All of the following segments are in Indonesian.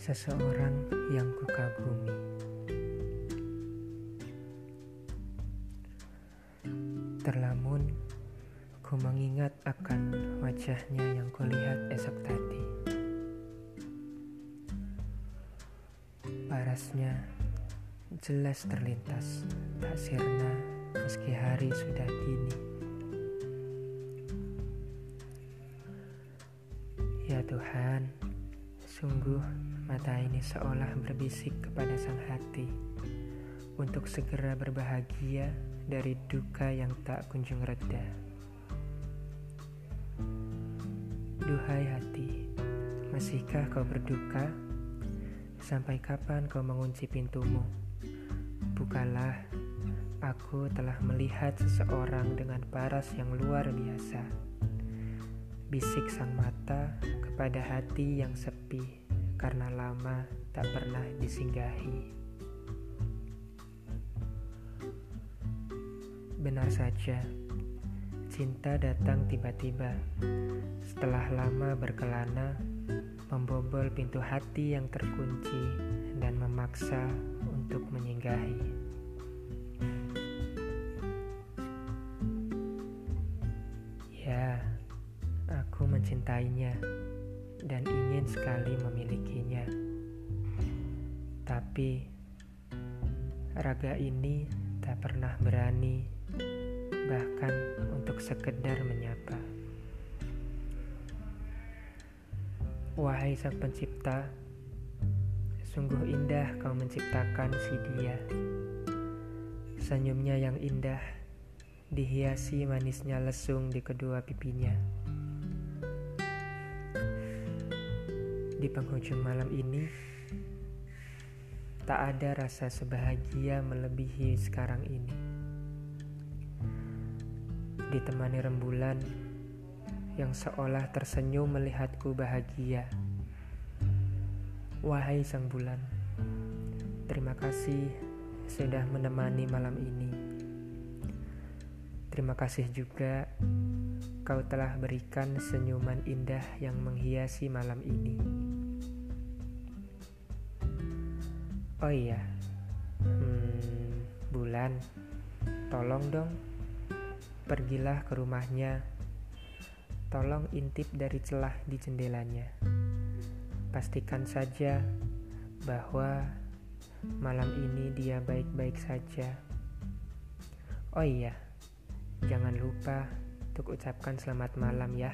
seseorang yang kukagumi. Terlamun, ku mengingat akan wajahnya yang kulihat esok tadi. Parasnya jelas terlintas, tak sirna meski hari sudah dini. Ya Tuhan, sungguh mata ini seolah berbisik kepada sang hati untuk segera berbahagia dari duka yang tak kunjung reda. Duhai hati, masihkah kau berduka? Sampai kapan kau mengunci pintumu? Bukalah, aku telah melihat seseorang dengan paras yang luar biasa bisik sang mata kepada hati yang sepi karena lama tak pernah disinggahi. Benar saja, cinta datang tiba-tiba setelah lama berkelana, membobol pintu hati yang terkunci dan memaksa untuk menyinggahi. Mencintainya dan ingin sekali memilikinya. Tapi raga ini tak pernah berani bahkan untuk sekedar menyapa. Wahai sang pencipta, sungguh indah kau menciptakan si dia. Senyumnya yang indah dihiasi manisnya lesung di kedua pipinya. Di penghujung malam ini, tak ada rasa sebahagia melebihi sekarang ini. Ditemani rembulan yang seolah tersenyum melihatku bahagia. Wahai sang bulan, terima kasih sudah menemani malam ini. Terima kasih juga kau telah berikan senyuman indah yang menghiasi malam ini. Oh iya, hmm, bulan, tolong dong, pergilah ke rumahnya. Tolong intip dari celah di jendelanya. Pastikan saja bahwa malam ini dia baik-baik saja. Oh iya, jangan lupa untuk ucapkan selamat malam ya.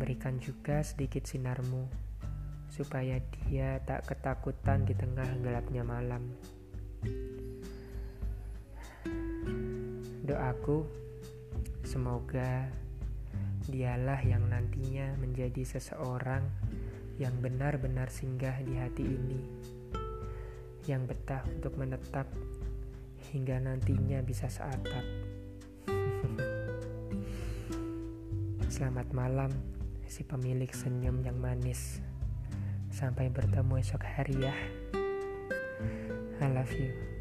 Berikan juga sedikit sinarmu supaya dia tak ketakutan di tengah gelapnya malam. Doaku, semoga dialah yang nantinya menjadi seseorang yang benar-benar singgah di hati ini, yang betah untuk menetap hingga nantinya bisa seatap. Selamat malam, si pemilik senyum yang manis. Sampai bertemu esok hari ya. I love you.